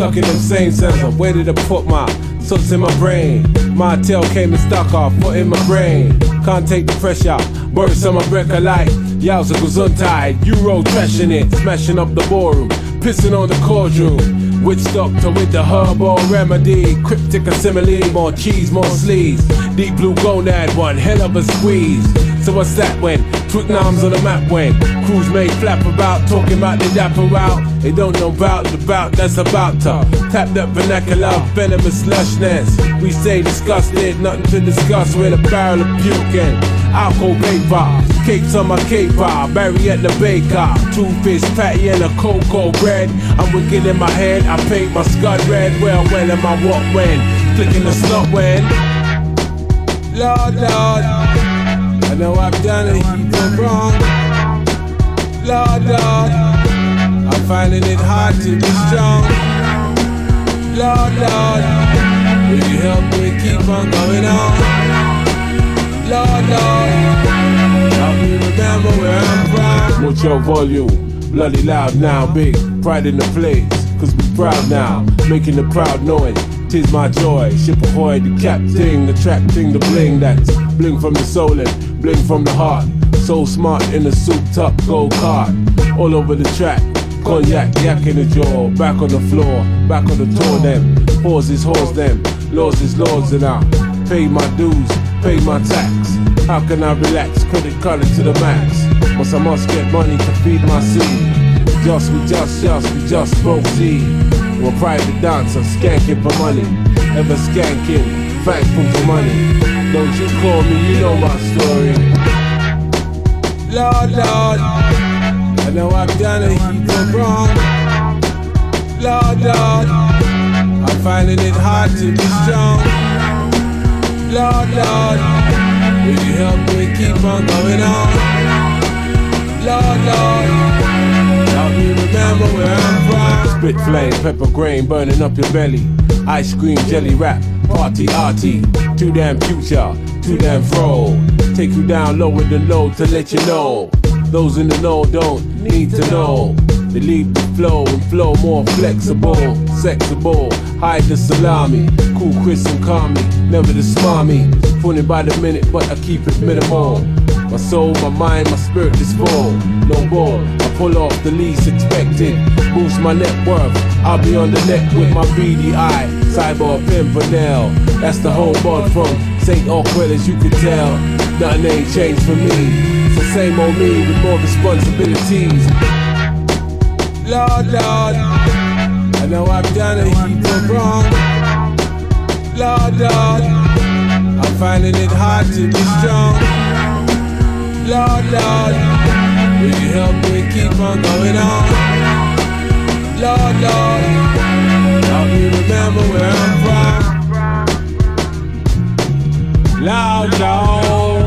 in them same cells. Where did put my thoughts in my brain? My tail came and stuck off, foot in my brain. Can't take the pressure, words on my breath of alike. Yowza gesundheit, Euro trashing it, smashing up the ballroom, pissing on the courtroom. Witch doctor with the herbal remedy. Cryptic assimile, more cheese, more sleeves. Deep blue gonad, one hell of a squeeze. So what's that when? Twickenham's on the map when crews may flap about, talking about the dapper out. They don't know about the bout that's about to tap that vernacular, venomous lushness. We say disgusted, nothing to discuss with a barrel of puking. Alcohol vapor, cakes on my caper, Barry at the baker, two fish patty and a cocoa bread. I'm wicked in my head, I paint my scud red. Well, when am I what when? Clicking the slot when? Lord, Lord, I know I've done heap of wrong. Lord, Lord, finding it hard to be strong. Lord, Lord, will you help me keep on going on? Lord, Lord, help me remember where I'm from. Mucho volume, bloody loud now, big pride in the place. Cause we proud now, making the proud noise. Tis my joy, ship ahoy, the captain, the track thing, the bling that's bling from the soul and bling from the heart. So smart in a souped up gold cart, all over the track. Cognac, yak in the jaw, back on the floor, back on the tour them. Horses, horse them, laws is laws and I pay my dues, pay my tax. How can I relax? Credit card to the max. Once I must get money to feed my seed. Just, we just, just, we just proceed. We're private dancer, skanking for money. Ever skanking, thankful for money. Don't you call me, you know my story. Lord, Lord, I know I've done a heap of wrong. Lord, Lord, I'm finding it hard to be strong. Lord, Lord, will you help me keep on going on? Lord, Lord, help me remember where I'm from. Spit flame, pepper grain, burning up your belly. Ice cream, jelly wrap, party arty. Too damn future, too damn fro. Take you down lower than low to let you know. Those in the know don't need to know. They leave the flow and flow more flexible, sexable. Hide the salami, cool Chris and calm me, never the smarmy. Funny by the minute, but I keep it minimal. My soul, my mind, my spirit is full. No ball, I pull off the least expected. Boost my net worth. I'll be on the net with my beady eye. Cyber pimpernel. That's the whole bud from St. Awkward as you can tell. Nothing ain't changed for me. It's the same old me with more responsibilities. Lord, Lord, I know I've done a heap of wrong. Lord, Lord, I'm finding it hard to be strong. Lord, Lord, will you help me keep on going on? Lord, Lord, help me remember where I'm from. Loud, loud,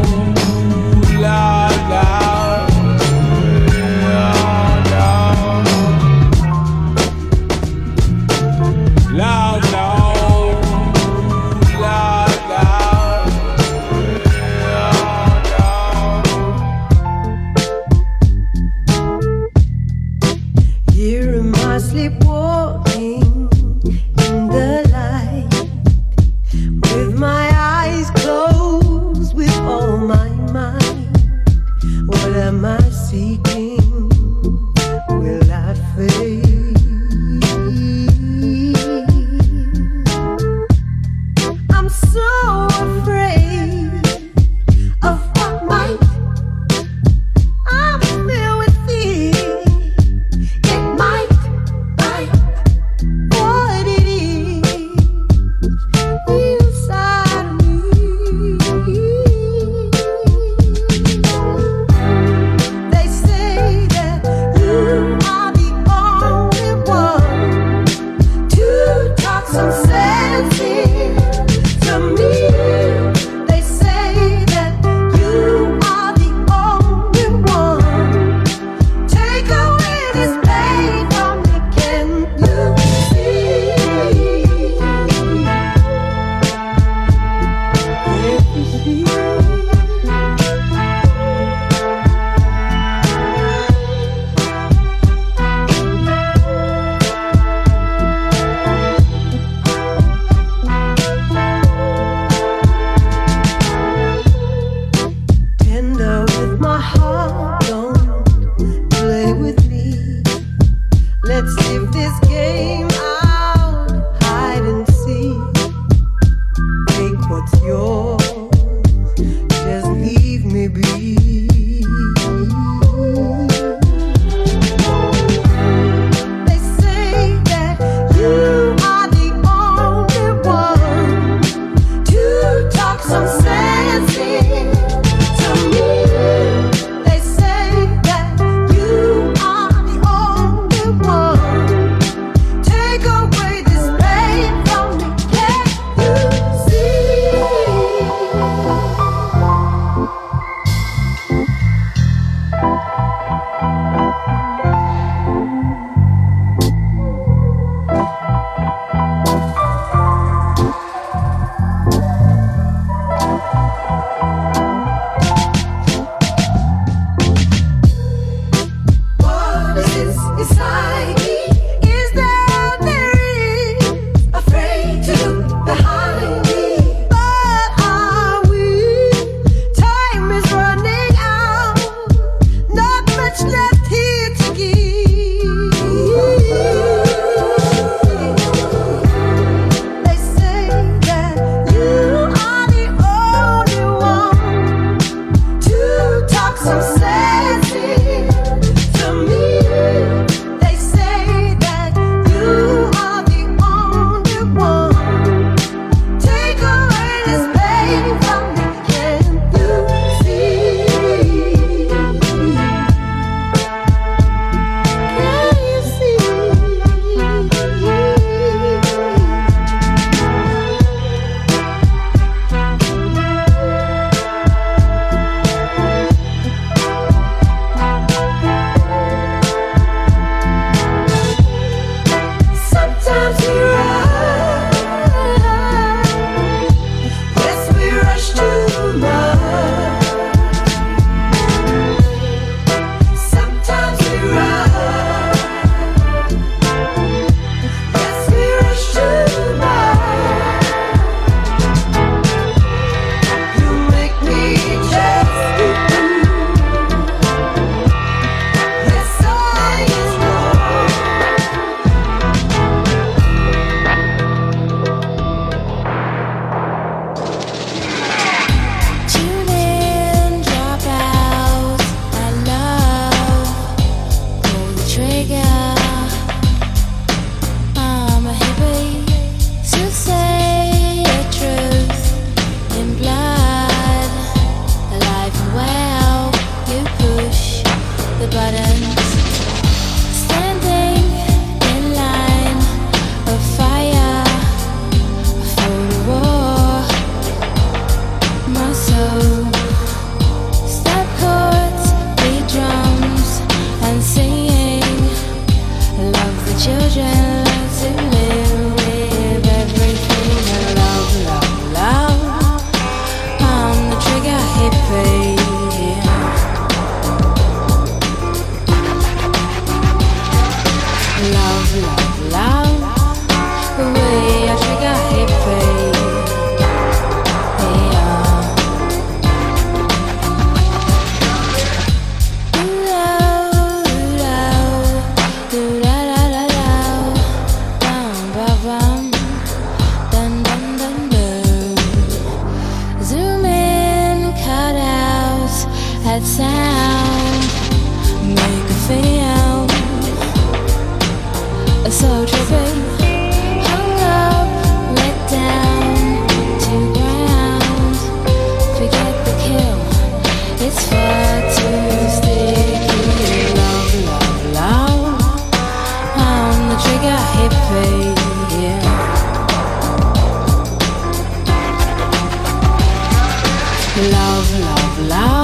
love, love, love.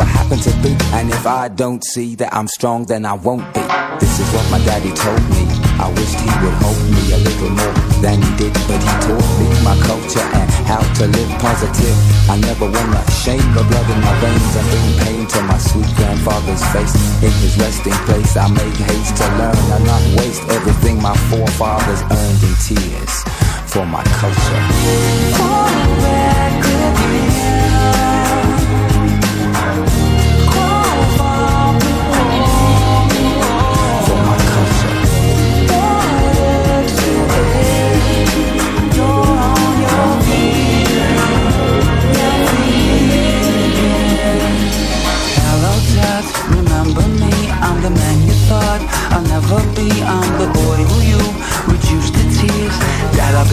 I happen to be. And if I don't see that I'm strong, then I won't be. This is what my daddy told me. I wished he would hold me a little more than he did, but he taught me my culture and how to live positive. I never wanna shame the blood in my veins and bring pain to my sweet grandfather's face. In his resting place, I make haste to learn and not waste everything my forefathers earned in tears for my culture. For I'll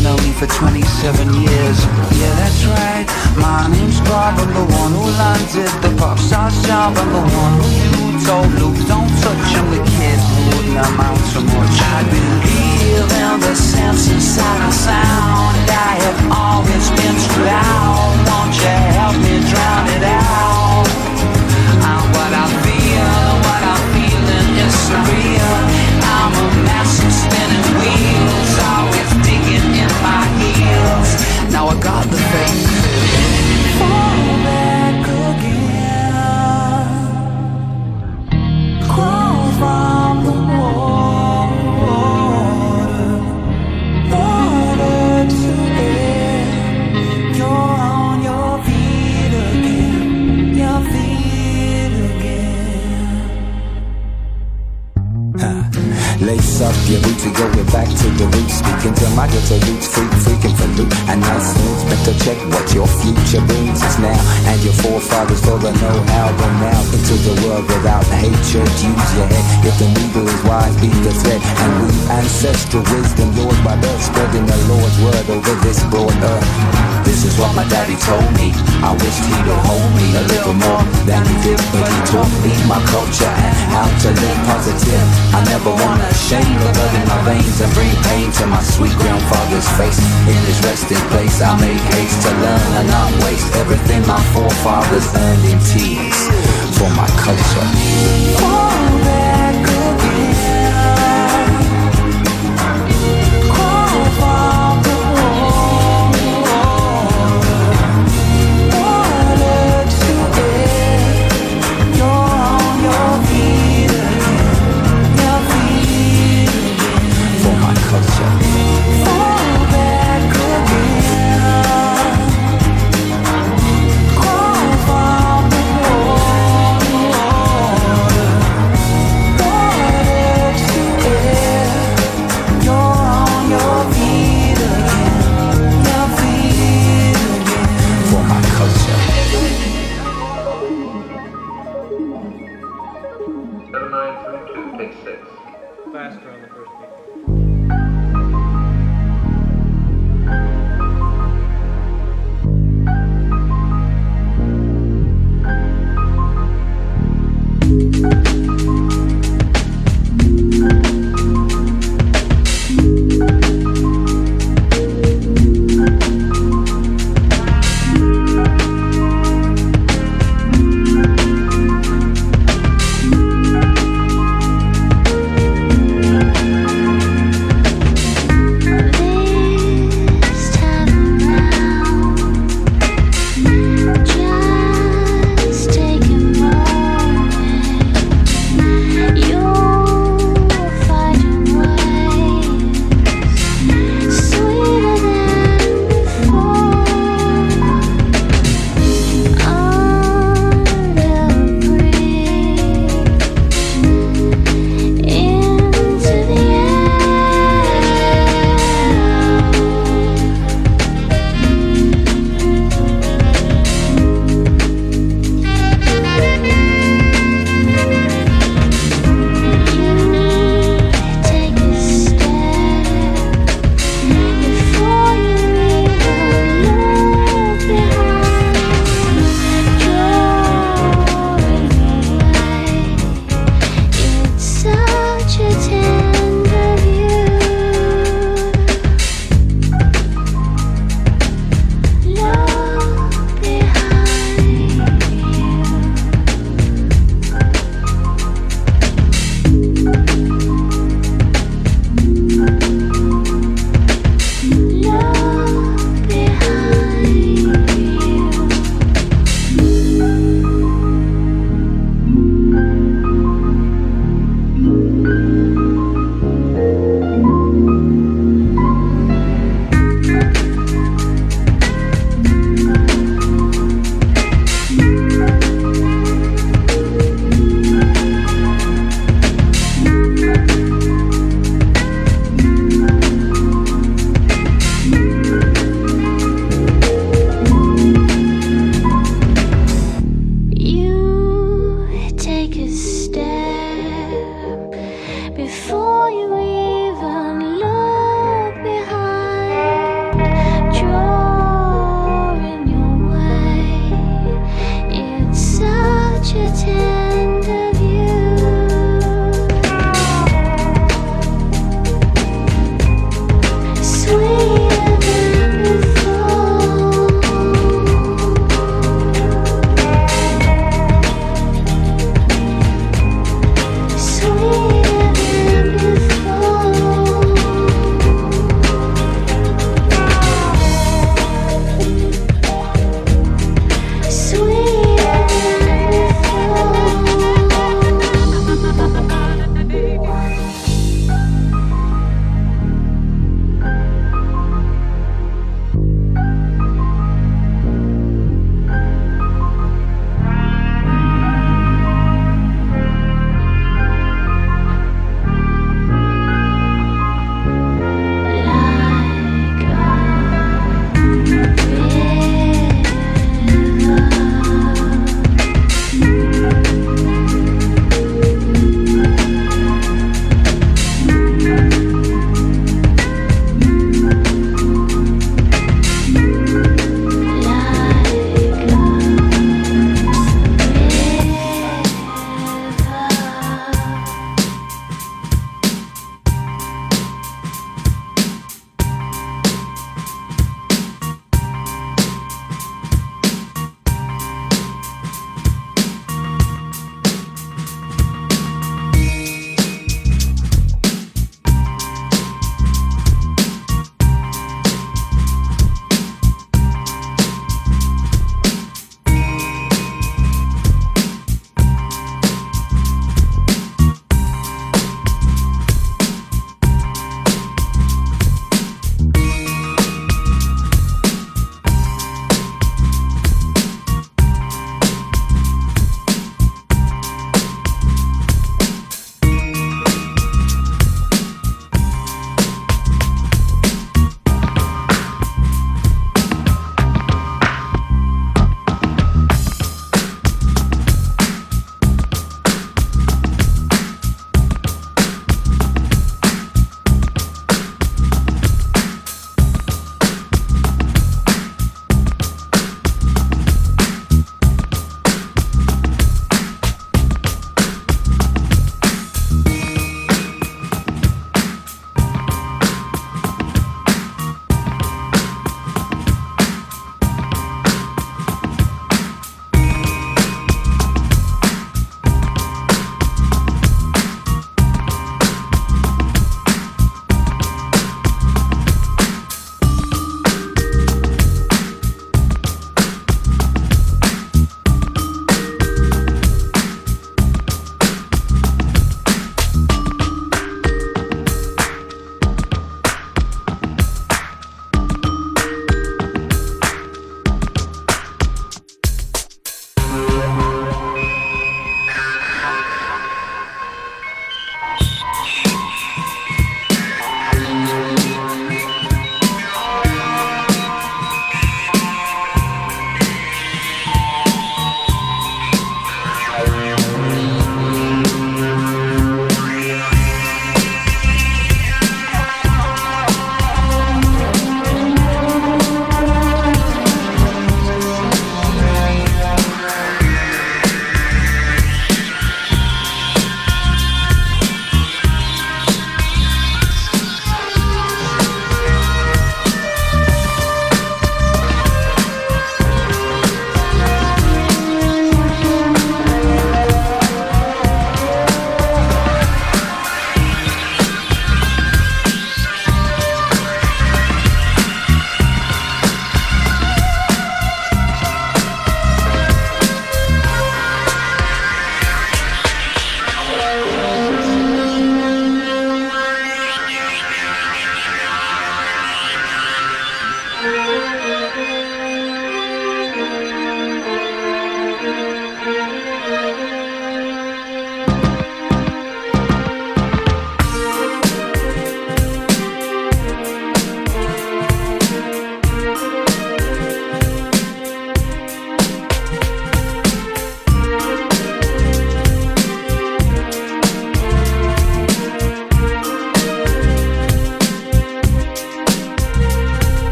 I've lonely for 27 years. Yeah, that's right. My name's Bob I'm the one who landed the pop star job I'm the one who you told Luke Don't touch him, the kid wouldn't amount to much. I believe in the sense inside the sound. I have always been too loud Won't you help me drown it out? I'm what I feel what I'm feeling is surreal. I'm a of spinning wheels, Now I got the faith. Lace up your boots, we going back to the roots. Speaking to my ghetto roots, freak, freaking for loot. And nice things, better check what your future brings us now. And your forefathers for the know-how. Run now into the world without hatred. Use your head. If the needle is wise, be the thread. And we ancestral wisdom, Lord by birth, spreading the Lord's word over this broad earth. This is what my daddy told me. I wished he would hold me a little more than he did, but he taught me my culture and how to live positive. I never wanna shame, the blood in my veins And bring pain to my sweet grandfather's face. In his resting place, I make haste to learn and not waste Everything my forefathers earned in tears For my culture.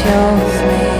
With me,